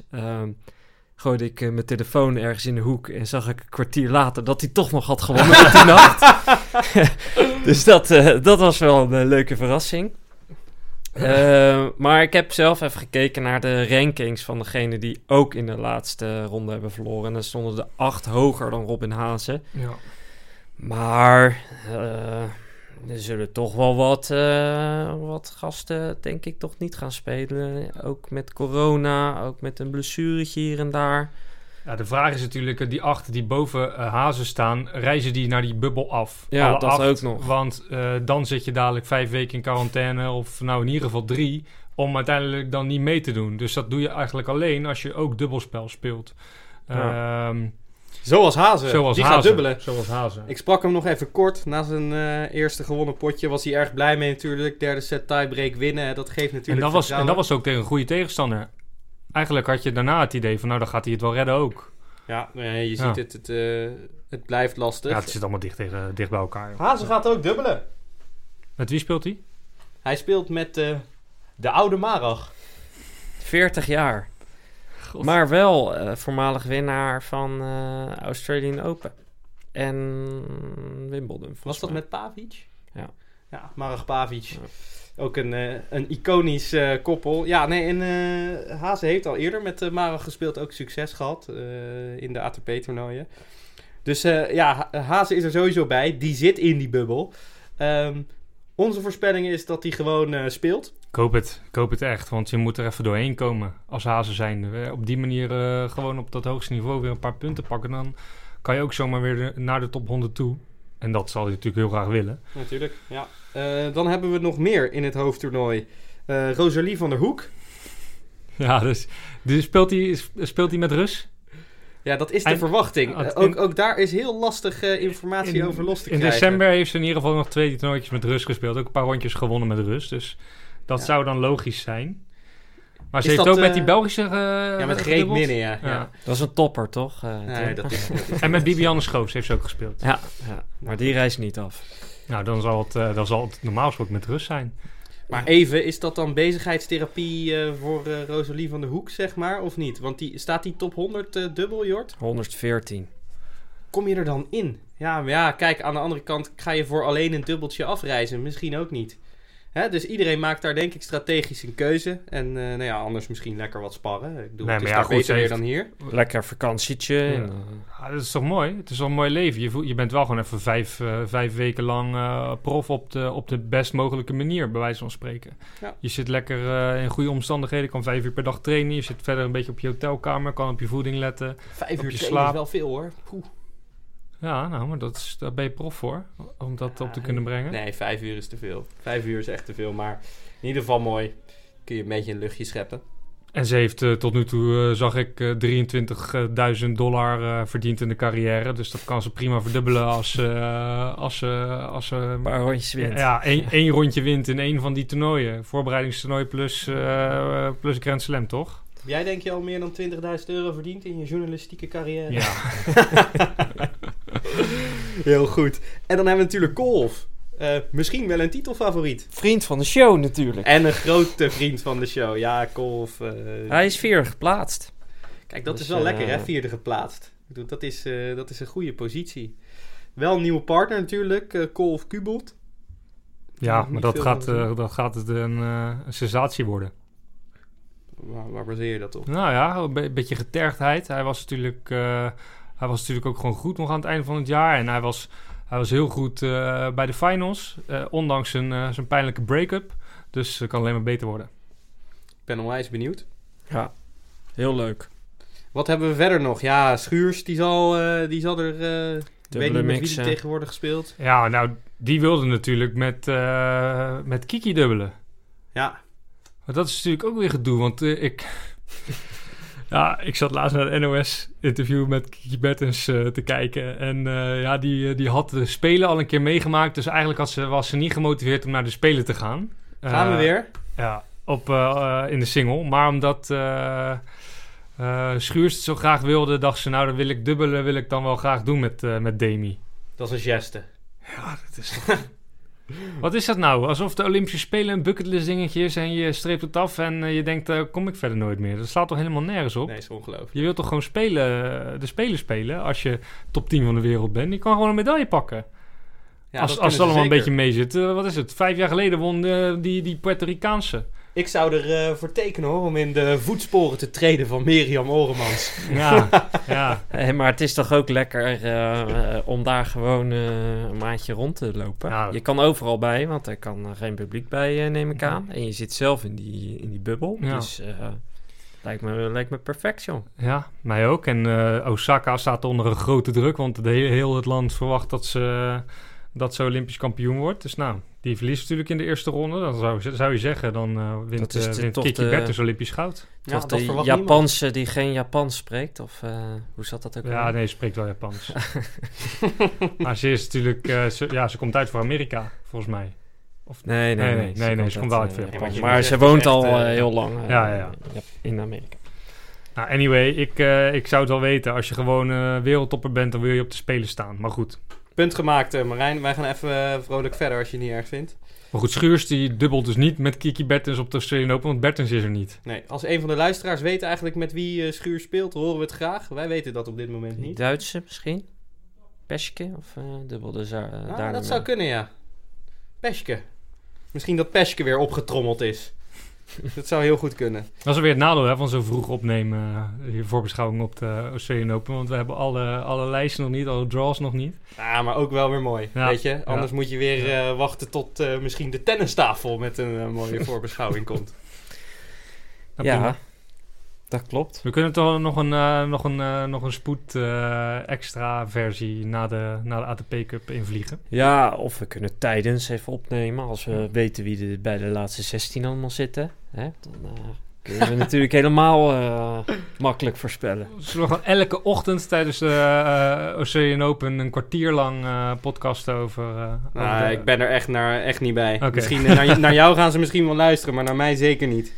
Speaker 2: 8-6 uh, gooide ik uh, mijn telefoon ergens in de hoek en zag ik een kwartier later dat hij toch nog had gewonnen die nacht. dus dat, dat was wel een leuke verrassing. Uh, maar ik heb zelf even gekeken naar de rankings van degene die ook in de laatste ronde hebben verloren. En dan stonden de acht hoger dan Robin Hazen.
Speaker 3: Ja.
Speaker 2: Maar uh, er zullen toch wel wat, uh, wat gasten, denk ik, toch niet gaan spelen. Ook met corona, ook met een blessuretje hier en daar.
Speaker 3: Ja, de vraag is natuurlijk, die acht die boven uh, Hazen staan, reizen die naar die bubbel af?
Speaker 2: Ja,
Speaker 3: Alle
Speaker 2: dat
Speaker 3: acht,
Speaker 2: ook nog.
Speaker 3: Want uh, dan zit je dadelijk vijf weken in quarantaine, of nou in ieder geval drie, om uiteindelijk dan niet mee te doen. Dus dat doe je eigenlijk alleen als je ook dubbelspel speelt.
Speaker 2: Ja.
Speaker 3: Um,
Speaker 1: Zoals Hazen.
Speaker 3: Zoals
Speaker 1: die
Speaker 3: Hazen.
Speaker 1: gaat dubbelen.
Speaker 3: Zoals Hazen.
Speaker 1: Ik sprak hem nog even kort. Na zijn uh, eerste gewonnen potje was hij erg blij mee natuurlijk. Derde set tiebreak winnen. Dat geeft natuurlijk
Speaker 3: en dat, was, en dat was ook tegen een goede tegenstander. Eigenlijk had je daarna het idee van, nou dan gaat hij het wel redden ook.
Speaker 1: Ja, je ziet
Speaker 3: Ja.
Speaker 1: het. Het, uh, het blijft lastig.
Speaker 3: Ja, het zit allemaal dicht, tegen, dicht bij elkaar. joh.
Speaker 1: Hazen gaat ook dubbelen.
Speaker 3: Met wie speelt hij?
Speaker 1: Hij speelt met uh, de oude Marag.
Speaker 2: 40 jaar.
Speaker 3: God.
Speaker 2: Maar wel uh, voormalig winnaar van uh, Australian Open. En Wimbledon.
Speaker 1: Was dat met Pavic?
Speaker 2: Ja.
Speaker 1: Ja, Marag Pavic.
Speaker 2: Ja.
Speaker 1: Ook een, uh, een iconisch uh, koppel. Ja, nee, en uh, Hazen heeft al eerder met uh, Marag gespeeld. Ook succes gehad in de ATP-toernooien. Dus ja, Hazen is er sowieso bij. Die zit in die bubbel. Um, onze voorspelling is dat hij gewoon speelt.
Speaker 3: Ik hoop het. Ik hoop het echt. Want je moet er even doorheen komen als hazen zijn. Op die manier uh, gewoon op dat hoogste niveau weer een paar punten pakken. Dan kan je ook zomaar weer naar de top 100 toe. En dat zal hij natuurlijk heel graag willen.
Speaker 1: Natuurlijk, ja. Uh, dan hebben we nog meer in het hoofdtoernooi. Uh, Rosalie van der Hoek.
Speaker 3: Ja, dus, dus speelt, hij, speelt hij met Rus?
Speaker 1: Ja, dat is de en, verwachting. Uh, ook, ook daar is heel lastig uh, informatie
Speaker 3: in,
Speaker 1: over los te
Speaker 3: in
Speaker 1: krijgen.
Speaker 3: In december heeft ze in ieder geval nog twee toernooitjes met Rus gespeeld. Ook een paar rondjes gewonnen met Rus. Dus dat ja. zou dan logisch zijn. Maar ze
Speaker 1: is
Speaker 3: heeft
Speaker 1: dat,
Speaker 3: ook met die Belgische... Uh,
Speaker 1: ja, met Greet Minnen, ja. ja.
Speaker 2: ja. Dat is een topper, toch? Uh,
Speaker 1: nee, dat is, dat is
Speaker 3: en met Bibianne Schoofs heeft ze ook gespeeld.
Speaker 2: Ja, ja. maar die reist niet af.
Speaker 3: Nou, dan zal het, uh, dan zal het normaal gesproken met rust zijn.
Speaker 1: Maar even, is dat dan bezigheidstherapie uh, voor uh, Rosalie van der Hoek, zeg maar, of niet? Want die, staat die top 100 uh, dubbel, Jort?
Speaker 2: 114.
Speaker 1: Kom je er dan in? Ja, maar ja, kijk, aan de andere kant ga je voor alleen een dubbeltje afreizen. Misschien ook niet. Hè, dus iedereen maakt daar denk ik strategisch een keuze. En eh, nou ja, anders misschien lekker wat sparren. Ik bedoel,
Speaker 3: Nee,
Speaker 1: het is
Speaker 3: maar ja,
Speaker 1: daar
Speaker 3: goed,
Speaker 1: beter weer dan hier.
Speaker 2: Lekker vakantietje.
Speaker 3: Ja.
Speaker 2: en, eh,
Speaker 3: Ja, dat is toch mooi? Het is wel een mooi leven. Je, voelt, je bent wel gewoon even vijf, eh, vijf weken lang prof op de, op de best mogelijke manier, bij wijze van spreken.
Speaker 1: Ja.
Speaker 3: Je zit lekker eh, in goede omstandigheden, kan vijf uur per dag trainen. Je zit verder een beetje op je hotelkamer, kan op je voeding letten.
Speaker 1: Vijf uur
Speaker 3: je
Speaker 1: trainen
Speaker 3: slaap.
Speaker 1: is wel veel hoor. Poeh.
Speaker 3: Ja, nou, maar dat is, daar ben je prof voor, om dat op te kunnen brengen.
Speaker 1: Nee, vijf uur is te veel. Vijf uur is echt te veel, maar in ieder geval mooi. Kun je een beetje een luchtje scheppen.
Speaker 3: En ze heeft eh, tot nu toe, eh, zag ik, eh, 23.000 dollar eh, verdiend in de carrière. Dus dat kan ze prima verdubbelen als, eh, als, ze als ze
Speaker 2: een paar rondjes wint.
Speaker 3: Ja, één, één rondje wint in één van die toernooien. Voorbereidingstoernooi plus, eh, plus Grand Slam, toch?
Speaker 1: Jij denk je al meer dan 20.000 euro verdiend in je journalistieke carrière?
Speaker 3: Ja.
Speaker 1: Heel goed. En dan hebben we natuurlijk Kolf. Eh, misschien wel een titelfavoriet.
Speaker 2: Vriend van de show natuurlijk.
Speaker 1: En een grote vriend van de show. Ja, Kolf. eh,
Speaker 2: Hij is vier geplaatst.
Speaker 1: Kijk, dat
Speaker 2: Dus,
Speaker 1: is wel
Speaker 2: eh,
Speaker 1: lekker, hè? Vierde geplaatst. Ik bedoel, dat, is, eh, dat is een goede positie. Wel een nieuwe partner natuurlijk, eh Kolf Kubelt.
Speaker 3: ja, maar dat gaat, eh, dat gaat het een, eh, een sensatie worden.
Speaker 1: Waar, waar baseer je dat op?
Speaker 3: Nou ja, een be- beetje getergdheid. Hij was, natuurlijk, eh, hij was natuurlijk ook gewoon goed nog aan het einde van het jaar. En hij was, hij was heel goed eh, bij de finals, eh, ondanks zijn, eh, zijn pijnlijke break-up. Dus het kan alleen maar beter worden.
Speaker 1: Ik ben onwijs benieuwd.
Speaker 2: Ja, heel leuk.
Speaker 1: Wat hebben we verder nog? Ja, Schuurs, die zal, eh, die zal er... eh ik weet niet met wie die tegenwoordig gespeeld.
Speaker 3: Ja, nou, die wilde natuurlijk met, eh, met Kiki dubbelen.
Speaker 1: Ja,
Speaker 3: Maar dat is natuurlijk ook weer gedoe, want eh, ik... ja, ik zat laatst naar het NOS-interview met Kiki Bertens eh, te kijken. En eh, ja, die, eh, die had de Spelen al een keer meegemaakt. Dus eigenlijk had ze, was ze niet gemotiveerd om naar de Spelen te gaan.
Speaker 1: gaan we weer.
Speaker 3: Ja, op, in de single. Maar omdat eh eh, Schuurs het zo graag wilde, dacht ze... Nou, dan wil ik dubbelen, wil ik dan wel graag doen met, met Demi.
Speaker 1: Dat is een geste.
Speaker 3: Ja, dat is Wat is dat nou? Alsof de Olympische Spelen een bucketlist dingetje is en je streept het af en eh, je denkt, eh, kom ik verder nooit meer. Dat slaat toch helemaal nergens op?
Speaker 1: Nee, is ongelooflijk.
Speaker 3: Je wilt toch gewoon spelen, eh, de Spelen spelen als je top 10 van de wereld bent. Je kan gewoon een medaille pakken.
Speaker 1: Ja,
Speaker 3: als als het allemaal een beetje mee zit. Wat is het? Vijf jaar geleden won die, die Puerto Ricaanse.
Speaker 1: Ik zou er eh, voor tekenen hoor, om in de voetsporen te treden van Miriam Oremans.
Speaker 3: Ja, ja.
Speaker 2: Maar het is toch ook lekker eh, eh, om daar gewoon een maandje rond te lopen.
Speaker 3: Ja.
Speaker 2: Je kan overal bij, want er kan geen publiek bij, eh, neem ik aan. En je zit zelf in die, in die bubbel.
Speaker 3: Ja.
Speaker 2: Dus eh, lijkt, me, lijkt me perfect, joh.
Speaker 3: Ja, mij ook. En eh, Osaka staat onder een grote druk, want de hele, heel het land verwacht dat ze, dat ze Olympisch kampioen wordt. Dus nou, die verliest natuurlijk in de eerste ronde. Dan zou, zou je zeggen, dan eh, wint, eh,
Speaker 2: de-
Speaker 3: wint Kiki
Speaker 2: de-
Speaker 3: Bertens Olympisch goud.
Speaker 1: Ja,
Speaker 2: Toch
Speaker 1: dat
Speaker 2: de
Speaker 1: verwacht niemand.
Speaker 2: Japanse die geen Japans spreekt? Of eh, hoe zat dat ook
Speaker 3: Ja, nee, ze spreekt wel Japans. maar ze is natuurlijk, eh, ze, ja, ze komt uit voor Amerika, volgens mij. Of,
Speaker 2: Nee, nee,
Speaker 3: Nee,
Speaker 2: nee.
Speaker 3: nee, nee, nee, ze komt wel uit
Speaker 2: eh,
Speaker 3: Japan.
Speaker 1: Ja,
Speaker 2: maar ze woont al eh,
Speaker 1: eh,
Speaker 2: heel lang eh,
Speaker 3: Ja, ja.
Speaker 2: in Amerika.
Speaker 3: Nou, anyway, ik, eh, ik zou het wel weten. Als je gewoon eh, wereldtopper bent, dan wil je op de Spelen staan. Maar goed.
Speaker 1: Punt gemaakt, eh, Marijn. Wij gaan even eh, vrolijk verder als je het niet erg vindt.
Speaker 3: Maar goed, Schuurs die dubbelt dus niet met Kiki Bertens op de Australian Open, want Bertens is er niet.
Speaker 1: Nee, als een van de luisteraars weet eigenlijk met wie eh, Schuur speelt, horen we het graag. Wij weten dat op dit moment niet.
Speaker 2: Duitse misschien? Peschke of eh dubbelde ze eh,
Speaker 1: Ah,
Speaker 2: daar
Speaker 1: dat zou kunnen, ja. Peschke. Misschien dat Peschke weer opgetrommeld is. dat zou heel goed kunnen.
Speaker 3: Dat is weer het nadeel hè, van zo vroeg opnemen, uh, je voorbeschouwing op de Australian Open. Want we hebben alle, alle lijsten nog niet, alle draws nog niet.
Speaker 1: Ja, maar ook wel weer mooi,
Speaker 3: Ja.
Speaker 1: weet je. Anders
Speaker 3: Ja.
Speaker 1: moet je weer eh, wachten tot eh, misschien de tennistafel met een eh, mooie voorbeschouwing komt.
Speaker 3: Nou, prima.
Speaker 2: Ja, dat klopt.
Speaker 3: We kunnen toch nog een, eh, nog een, eh, nog een spoed eh, extra versie na de, na de ATP Cup invliegen.
Speaker 2: Ja, of we kunnen tijdens even opnemen als we weten wie er bij de laatste 16 allemaal zitten. Hè? Dan eh, kunnen we natuurlijk helemaal eh, makkelijk voorspellen.
Speaker 3: Zullen we gewoon elke ochtend tijdens de eh Australian Open een kwartier lang eh podcasten over... eh, over
Speaker 1: Nou,
Speaker 3: de-
Speaker 1: ik ben er echt, naar, echt niet bij. Misschien naar, naar jou gaan ze misschien wel luisteren, maar naar mij zeker niet.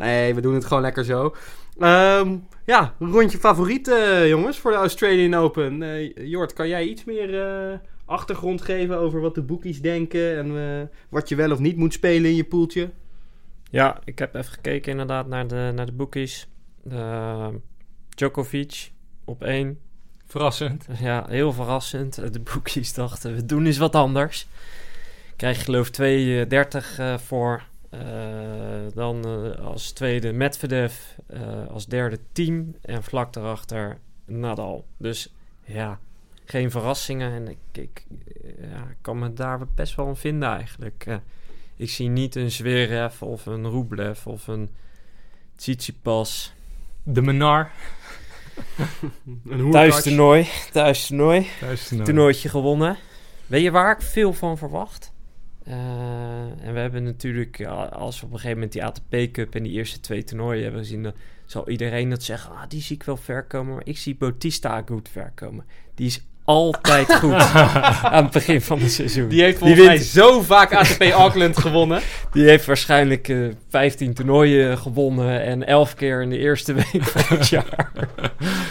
Speaker 1: Nee, we doen het gewoon lekker zo. Ehm, ja, rondje favoriet, eh, jongens, voor de Australian Open. Eh, Jort, kan jij iets meer eh, achtergrond geven over wat de boekies denken en eh, wat je wel of niet moet spelen in je poeltje?
Speaker 2: Ja, ik heb even gekeken inderdaad naar de, naar de bookies. Eh, Djokovic op één.
Speaker 3: Verrassend.
Speaker 2: Ja, heel verrassend. De bookies dachten, we doen eens wat anders. krijg je geloof ik 2,30 eh, voor. Eh, dan eh, als tweede Medvedev, eh, als derde team en vlak daarachter Nadal. Dus ja, geen verrassingen en ik, ik ja, kan me daar best wel in vinden eigenlijk. Eh, ik zie niet een Zverev of een Rublev of een Tsitsipas.
Speaker 3: De Menar.
Speaker 1: Een hoerkatje.
Speaker 2: Thuis toernooi, thuis toernooi.
Speaker 3: Thuis, nou,
Speaker 2: toernooitje gewonnen. Weet je waar ik veel van verwacht? Eh, en we hebben natuurlijk, als we op een gegeven moment die ATP Cup en die eerste twee toernooien hebben gezien, dan zal iedereen dat zeggen, ah, die zie ik wel ver komen. Maar ik zie Bautista goed ver komen. Die is altijd goed aan het begin van het seizoen.
Speaker 1: Die heeft volgens mij
Speaker 2: wint-
Speaker 1: zo vaak ATP Auckland gewonnen.
Speaker 2: Die heeft waarschijnlijk eh 15 toernooien gewonnen en 11 keer in de eerste week van het jaar.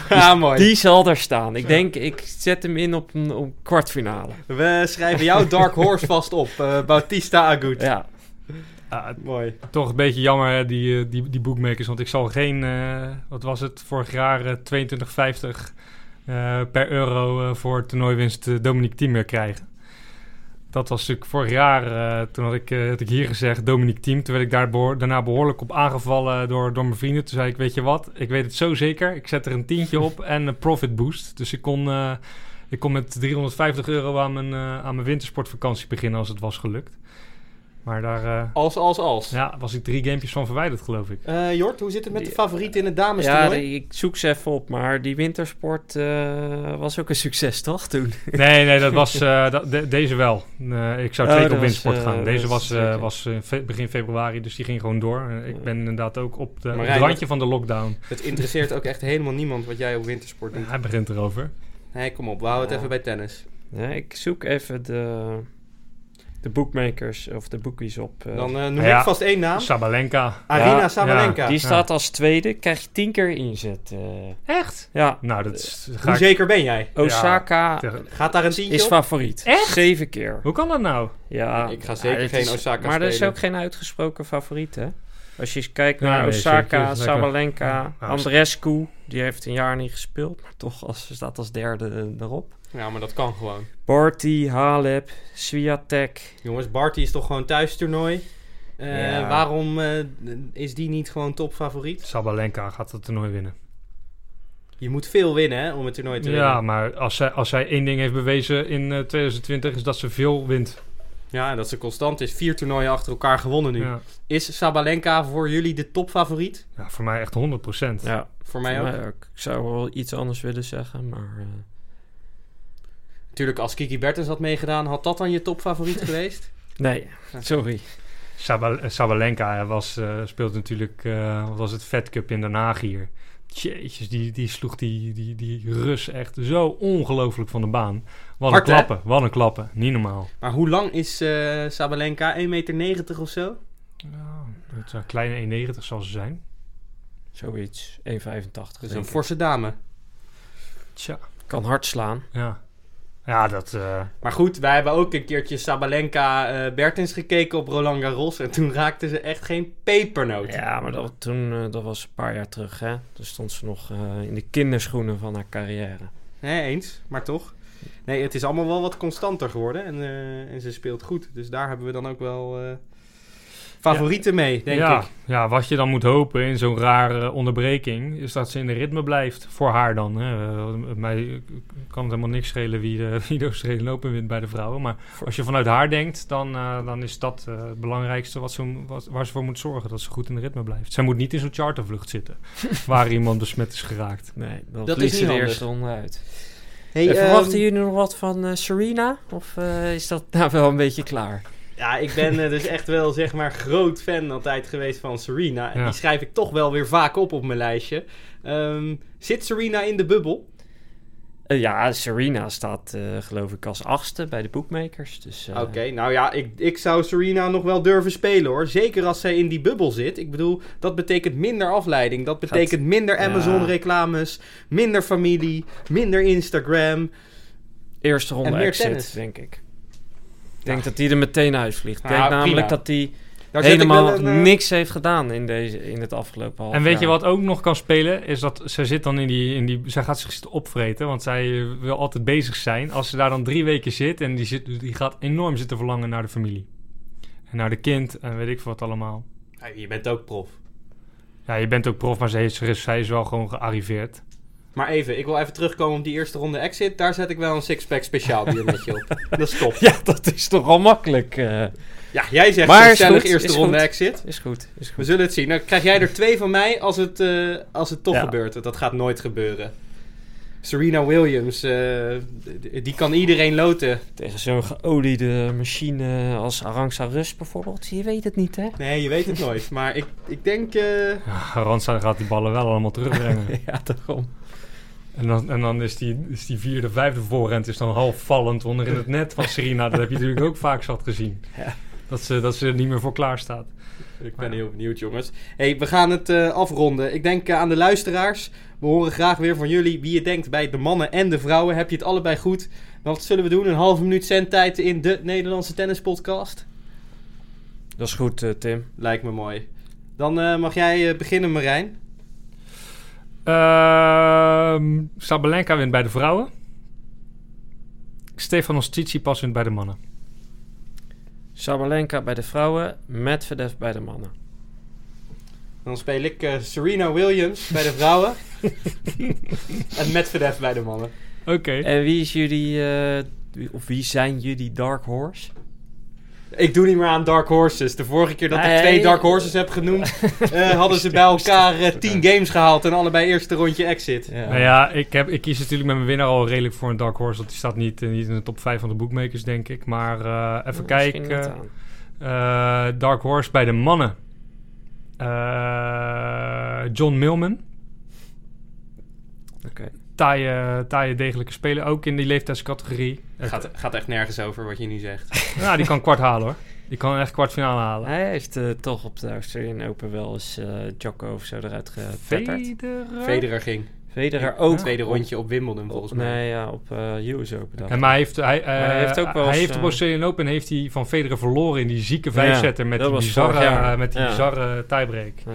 Speaker 1: Ja, mooi.
Speaker 2: Die zal daar staan. Ik denk, ik zet hem in op een, op kwartfinale.
Speaker 1: We schrijven jouw Dark Horse vast op. eh, Bautista Agut.
Speaker 2: Ja,
Speaker 3: ah,
Speaker 1: Mooi.
Speaker 3: toch een beetje jammer, hè, die, eh, die, die bookmakers. Want ik zal geen, eh, wat was het, vorig jaar eh, 22,50 eh, per euro eh, voor toernooiwinst uh, Dominique Thiem krijgen. Dat was natuurlijk vorig jaar, eh, toen had ik, eh, had ik hier gezegd, Dominique Thiem. Toen werd ik daar behoor- daarna behoorlijk op aangevallen door, door mijn vrienden. Toen zei ik, weet je wat, ik weet het zo zeker. Ik zet er een tientje op en een profit boost. Dus ik kon, eh, ik kon met 350 euro aan mijn, eh, aan mijn wintersportvakantie beginnen als het was gelukt. Maar daar... eh,
Speaker 1: Als, als, als.
Speaker 3: ja, was ik drie gamepjes van verwijderd, geloof ik.
Speaker 1: Eh, Jort, hoe zit het met de
Speaker 2: Die-
Speaker 1: favoriet in het
Speaker 2: ja
Speaker 1: damestoernooi?
Speaker 2: die- ik zoek ze even op, maar die wintersport eh, was ook een succes, toch, toen?
Speaker 3: Nee, nee, dat was eh, dat, de- deze wel. Eh, ik zou
Speaker 2: Oh,
Speaker 3: zeker
Speaker 2: dat
Speaker 3: op wintersport
Speaker 2: was,
Speaker 3: gaan. Deze was, eh, was fe- begin februari, dus die ging gewoon door. Ik ben inderdaad ook op, de, op het randje van de lockdown.
Speaker 1: Het interesseert ook echt helemaal niemand wat jij op wintersport doet.
Speaker 3: Hij begint erover.
Speaker 1: Nee, kom op. We houden het
Speaker 2: Ja.
Speaker 1: even bij tennis.
Speaker 2: Ja, ik zoek even de, de bookmakers of de bookies op. eh.
Speaker 1: Dan eh, noem
Speaker 3: Ja.
Speaker 1: ik vast één naam.
Speaker 3: Sabalenka.
Speaker 1: Arina
Speaker 2: Ja,
Speaker 1: Sabalenka.
Speaker 2: die staat als tweede, krijg je tien keer inzet. eh.
Speaker 3: Echt?
Speaker 2: ja,
Speaker 3: Nou, dat is... Ga
Speaker 1: Hoe
Speaker 3: ik
Speaker 1: zeker ben jij?
Speaker 2: Osaka
Speaker 1: Gaat daar een tientje
Speaker 2: is
Speaker 1: op?
Speaker 2: favoriet.
Speaker 3: Echt?
Speaker 2: Zeven keer.
Speaker 3: Hoe kan dat nou?
Speaker 2: Ja,
Speaker 1: Ik ga zeker geen
Speaker 2: is-
Speaker 1: Osaka
Speaker 2: Maar er is
Speaker 1: spelen.
Speaker 2: ook geen uitgesproken favoriet, hè? Als je eens kijkt
Speaker 3: Ja,
Speaker 2: naar Osaka. Sabalenka,
Speaker 3: Ja,
Speaker 2: Andrescu. Die heeft een jaar niet gespeeld, maar toch als, staat als derde eh, erop.
Speaker 1: Ja, maar dat kan gewoon.
Speaker 2: Barty, Halep, Swiatek.
Speaker 1: Jongens, Barty is toch gewoon thuistoernooi? Eh
Speaker 2: Ja.
Speaker 1: Waarom eh, is die niet gewoon topfavoriet?
Speaker 3: Sabalenka gaat het toernooi winnen.
Speaker 1: Je moet veel winnen hè, om het toernooi te
Speaker 3: Ja,
Speaker 1: winnen.
Speaker 3: maar als zij, als zij één ding heeft bewezen in eh, 2020 is dat ze veel wint.
Speaker 1: Ja, en dat ze constant is. Vier toernooien achter elkaar gewonnen nu.
Speaker 3: Ja,
Speaker 1: Is Sabalenka voor jullie de topfavoriet?
Speaker 3: ja voor mij echt 100%.
Speaker 2: Ja,
Speaker 1: Voor mij ook.
Speaker 2: Ik zou wel iets anders willen zeggen, maar... eh,
Speaker 1: Natuurlijk, als Kiki Bertens had meegedaan, had dat dan je topfavoriet geweest?
Speaker 2: nee, sorry.
Speaker 3: Sabal- eh, Sabalenka was, eh, speelt natuurlijk, eh, wat was het, Fed Cup in Den Haag hier. Jeetjes, die, die sloeg die, die, die Rus echt zo ongelooflijk van de baan. Wat
Speaker 1: Hard,
Speaker 3: een
Speaker 1: hè?
Speaker 3: klappen, wat een klappen. Niet normaal.
Speaker 1: Maar hoe lang is eh Sabalenka? 1,90 meter of zo?
Speaker 3: Ja, het is een kleine 1,90 zal ze zijn.
Speaker 2: Zoiets, 1,85.
Speaker 1: Dat is een forse dame.
Speaker 3: Tja,
Speaker 2: Kan hard slaan.
Speaker 3: ja. Ja, dat... eh,
Speaker 1: Maar goed, wij hebben ook een keertje Sabalenka eh Bertens gekeken op Roland Garros. En toen raakte ze echt geen pepernoot.
Speaker 2: Ja, maar dat, toen, eh, dat was een paar jaar terug, hè. Toen stond ze nog eh, in de kinderschoenen van haar carrière.
Speaker 1: Hè, eens, maar toch. Nee, het is allemaal wel wat constanter geworden. En, eh, en ze speelt goed. Dus daar hebben we dan ook wel eh, favorieten mee, denk
Speaker 3: ja,
Speaker 1: ik.
Speaker 3: Ja, wat je dan moet hopen in zo'n rare onderbreking... is dat ze in de ritme blijft. Voor haar dan. Hè. Eh, mij kan het helemaal niks schelen wie de, wie de Australian Open wint bij de vrouwen. Maar als je vanuit haar denkt... dan, dan is dat eh, het belangrijkste wat ze, wat, waar ze voor moet zorgen. Dat ze goed in de ritme blijft. Zij moet niet in zo'n chartervlucht zitten... waar iemand besmet is geraakt.
Speaker 2: Nee, dan
Speaker 1: Dat is
Speaker 2: ze
Speaker 1: niet
Speaker 2: de eerste ronde uit.
Speaker 1: Hey,
Speaker 2: Eh, verwachten
Speaker 1: ehm,
Speaker 2: jullie nog wat van eh, Serena? Of eh, is dat nou wel een beetje klaar?
Speaker 1: Ja, ik ben dus echt wel zeg maar groot fan altijd geweest van Serena. En
Speaker 3: Ja.
Speaker 1: die schrijf ik toch wel weer vaak op op mijn lijstje. Ehm, zit Serena in de bubbel?
Speaker 2: Eh, ja, Serena staat eh, geloof ik als achtste bij de bookmakers. Dus, eh,
Speaker 1: Oké, nou ja, ik, ik zou Serena nog wel durven spelen hoor. Zeker als zij in die bubbel zit. Ik bedoel, dat betekent minder afleiding. Dat betekent minder. Amazon-reclames, minder familie, minder Instagram.
Speaker 2: Eerste ronde exit,
Speaker 1: tennis.
Speaker 2: denk ik. Ik denk dat hij er meteen uitvliegt. Ik denk namelijk
Speaker 1: prima.
Speaker 2: dat hij
Speaker 1: Daar zet ik
Speaker 2: helemaal
Speaker 1: een, eh,
Speaker 2: niks heeft gedaan in, deze, in het afgelopen half
Speaker 3: En weet je wat ook nog kan spelen? Is dat ze zit dan in die, in die... Zij gaat zich zitten opvreten, want zij eh, wil altijd bezig zijn. Als ze daar dan drie weken zit en die, zit, die gaat enorm zitten verlangen naar de familie. En naar de kind en weet ik veel wat allemaal.
Speaker 1: ja, je bent ook prof.
Speaker 3: Ja, je bent ook prof, maar zij is, zij is wel gewoon gearriveerd.
Speaker 1: Maar even, ik wil even terugkomen op die eerste ronde exit. Daar zet ik wel een six-pack speciaal biermetje op. Dat is top.
Speaker 2: Ja, dat is toch al makkelijk. eh.
Speaker 1: Ja, jij zegt
Speaker 2: Maar goed,
Speaker 1: eerste ronde
Speaker 2: goed.
Speaker 1: exit.
Speaker 2: is goed, is
Speaker 1: We
Speaker 2: goed.
Speaker 1: zullen het zien. Dan krijg jij er twee van mij als het, eh, als het toch
Speaker 2: Ja.
Speaker 1: gebeurt. Dat gaat nooit gebeuren. Serena Williams, eh, die kan iedereen loten.
Speaker 2: Tegen zo'n geoliede machine als Arangsa Rus bijvoorbeeld. Je weet het niet, hè?
Speaker 1: Nee, je weet het nooit. Maar ik, ik denk... eh,
Speaker 3: Ja, Randstad gaat die ballen wel allemaal terugbrengen.
Speaker 2: ja, daarom.
Speaker 3: En, dan, en dan is die, is die vierde, vijfde voorrend is dan half vallend onder in het net van Serena. Dat heb je natuurlijk ook vaak zat gezien.
Speaker 2: Ja.
Speaker 3: Dat, ze, dat ze er niet meer voor klaar staat.
Speaker 1: Ik ben heel benieuwd, jongens. hey, we gaan het eh, afronden. Ik denk eh, aan de luisteraars. We horen graag weer van jullie wie je denkt bij de mannen en de vrouwen. Heb je het allebei goed? Wat zullen we doen? Een halve minuut zendtijd in de Nederlandse tennispodcast?
Speaker 2: Dat is goed, eh, Tim.
Speaker 1: Lijkt me mooi. Dan eh, mag jij beginnen, Marijn.
Speaker 3: Ehm Sabalenka wint bij de vrouwen. Stefanos Tsitsipas wint bij de mannen.
Speaker 2: Sabalenka bij de vrouwen, Medvedev bij de mannen.
Speaker 1: Dan speel ik eh, Serena Williams bij de vrouwen. en Medvedev bij de mannen.
Speaker 3: Oké.
Speaker 2: En wie is jullie, eh, wie- of wie zijn jullie Dark Horse?
Speaker 1: Ik doe niet meer aan Dark Horses. De vorige keer dat ik twee Dark Horses heb genoemd, eh, hadden ze bij elkaar eh, tien games gehaald en allebei eerste rondje exit.
Speaker 2: Ja.
Speaker 3: Nou ja, ik, heb, ik kies natuurlijk met mijn winnaar al redelijk voor een Dark Horse. Want die staat niet, eh, niet in de top 5 van de bookmakers, denk ik. Maar eh, even
Speaker 2: Misschien
Speaker 3: kijken. Eh, Dark Horse bij de mannen. Eh, John Millman.
Speaker 2: Oké.
Speaker 3: Taaie, taaie degelijke speler. Ook in die leeftijdscategorie.
Speaker 1: Gaat, gaat echt nergens over wat je nu zegt.
Speaker 3: Ja, die kan kwart halen hoor. Die kan echt kwartfinale halen.
Speaker 2: Hij heeft eh, toch op de Australian Open wel eens eh Jocko of zo eruit getetterd.
Speaker 3: Federer?
Speaker 1: Federer ging.
Speaker 2: Federer
Speaker 1: Ook
Speaker 2: ook.
Speaker 1: tweede rondje op Wimbledon volgens mij.
Speaker 2: Nee, ja, op eh US Open. dacht
Speaker 3: Ja,
Speaker 2: ik.
Speaker 3: maar hij heeft, hij,
Speaker 2: hij heeft ook wel
Speaker 3: hij
Speaker 2: eens,
Speaker 3: heeft op Australian Open heeft hij van Federer verloren in die zieke vijfzetter met,
Speaker 2: dat
Speaker 3: die bizarre, met die
Speaker 2: Ja.
Speaker 3: bizarre tiebreak.
Speaker 2: Ja.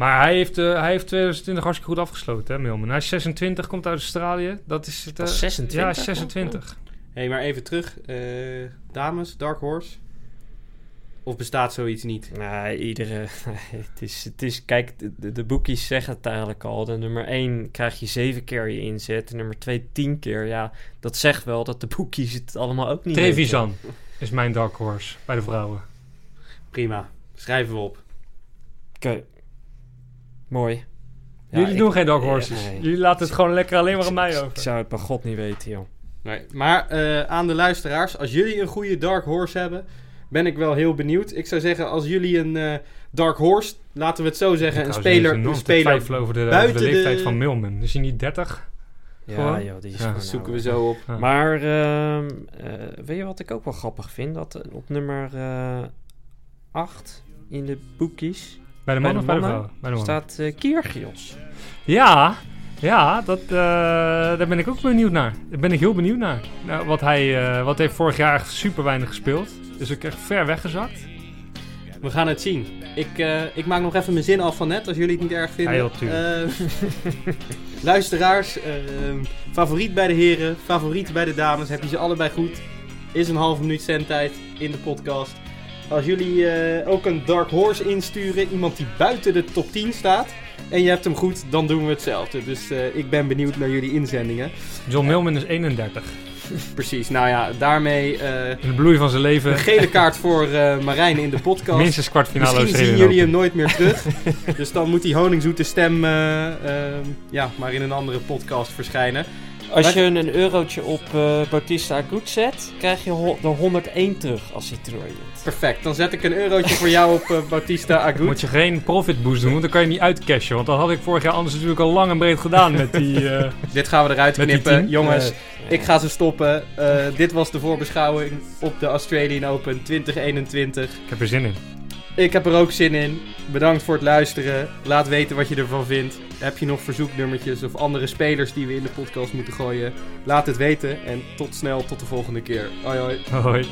Speaker 3: Maar hij heeft, eh, hij heeft 2020 hartstikke goed afgesloten, hè, Milman. Hij is 26, komt uit Australië. Dat is het. eh,
Speaker 2: Pas 26?
Speaker 3: Ja, hij is 26.
Speaker 1: Hé, maar even terug. eh, dames, Dark Horse. Of bestaat zoiets niet?
Speaker 2: Nee, iedere. het, is, het is. Kijk, de, de, boekies zeggen het eigenlijk al. De nummer 1 krijg je 7 keer je inzet. De nummer 2 10 keer. Ja, dat zegt wel dat de boekies het allemaal ook niet weten.
Speaker 3: Trevisan is mijn dark horse bij de vrouwen.
Speaker 1: Prima. Schrijven we op.
Speaker 2: Oké. Mooi. Ja,
Speaker 3: Jullie
Speaker 2: ik-
Speaker 3: doen geen dark horses.
Speaker 2: nee.
Speaker 3: Jullie laten het gewoon lekker alleen maar aan mij
Speaker 2: Ik
Speaker 3: over.
Speaker 2: zou het bij God niet weten, joh.
Speaker 1: Nee. Maar eh, aan de luisteraars, als jullie een goede Dark Horse hebben, ben ik wel heel benieuwd. Ik zou zeggen, als jullie een eh, Dark Horse, laten we het zo zeggen, een speler,
Speaker 3: er
Speaker 1: een speler
Speaker 3: twijfelen over de, over
Speaker 1: buiten
Speaker 3: de leeftijd
Speaker 1: de-
Speaker 3: van Milman. Is hij niet 30?
Speaker 2: Ja,
Speaker 3: Gewoon?
Speaker 2: joh, die is
Speaker 3: Ja.
Speaker 2: gewoon
Speaker 1: zoeken we zo op.
Speaker 3: Ja.
Speaker 2: Maar ehm, eh, weet je wat ik ook wel grappig vind? Dat op nummer 8 in de boekies
Speaker 3: bij de
Speaker 2: bij mannen?
Speaker 3: Bij de
Speaker 2: staat eh Kyrgios.
Speaker 3: Ja, ja dat, eh, daar ben ik ook benieuwd naar. Daar ben ik heel benieuwd naar. Nou, wat hij eh, wat heeft vorig jaar echt super weinig gespeeld. Is ook echt ver weggezakt.
Speaker 1: We gaan het zien. Ik, eh, ik maak nog even mijn zin af van net, als jullie het niet erg vinden.
Speaker 3: Ja.
Speaker 1: Eh, luisteraars, eh, favoriet bij de heren, favoriet bij de dames. Heb je ze allebei goed? Is een halve minuut zendtijd in de podcast. Als jullie eh, ook een Dark Horse insturen, iemand die buiten de top 10 staat, en je hebt hem goed, dan doen we hetzelfde. Dus eh, ik ben benieuwd naar jullie inzendingen.
Speaker 3: John Milman is 31.
Speaker 1: Precies, nou ja, daarmee eh,
Speaker 3: In de bloei van zijn leven.
Speaker 1: een gele kaart voor Marijn in de podcast.
Speaker 3: Minstens kwartfinale
Speaker 1: Misschien zien jullie hem nooit meer terug. dus dan moet die honingzoete stem ja, maar in een andere podcast verschijnen.
Speaker 2: Als je een eurotje op eh Bautista Agut zet, krijg je de 101 terug als hij toernooi.
Speaker 1: Perfect, dan zet ik een eurotje voor jou op eh, Bautista Agut.
Speaker 3: Moet je geen profit boost doen, want dan kan je niet uitcashen. Want dat had ik vorig jaar anders natuurlijk al lang en breed gedaan met die... eh,
Speaker 1: Dit gaan we eruit knippen. Jongens, ik ga ze stoppen. Eh, dit was de voorbeschouwing op de Australian Open 2021.
Speaker 3: ik heb er zin in.
Speaker 1: Ik heb er ook zin in. Bedankt voor het luisteren. Laat weten wat je ervan vindt. Heb je nog verzoeknummertjes of andere spelers die we in de podcast moeten gooien? Laat het weten en tot snel, tot de volgende keer. Hoi hoi.
Speaker 3: Hoi.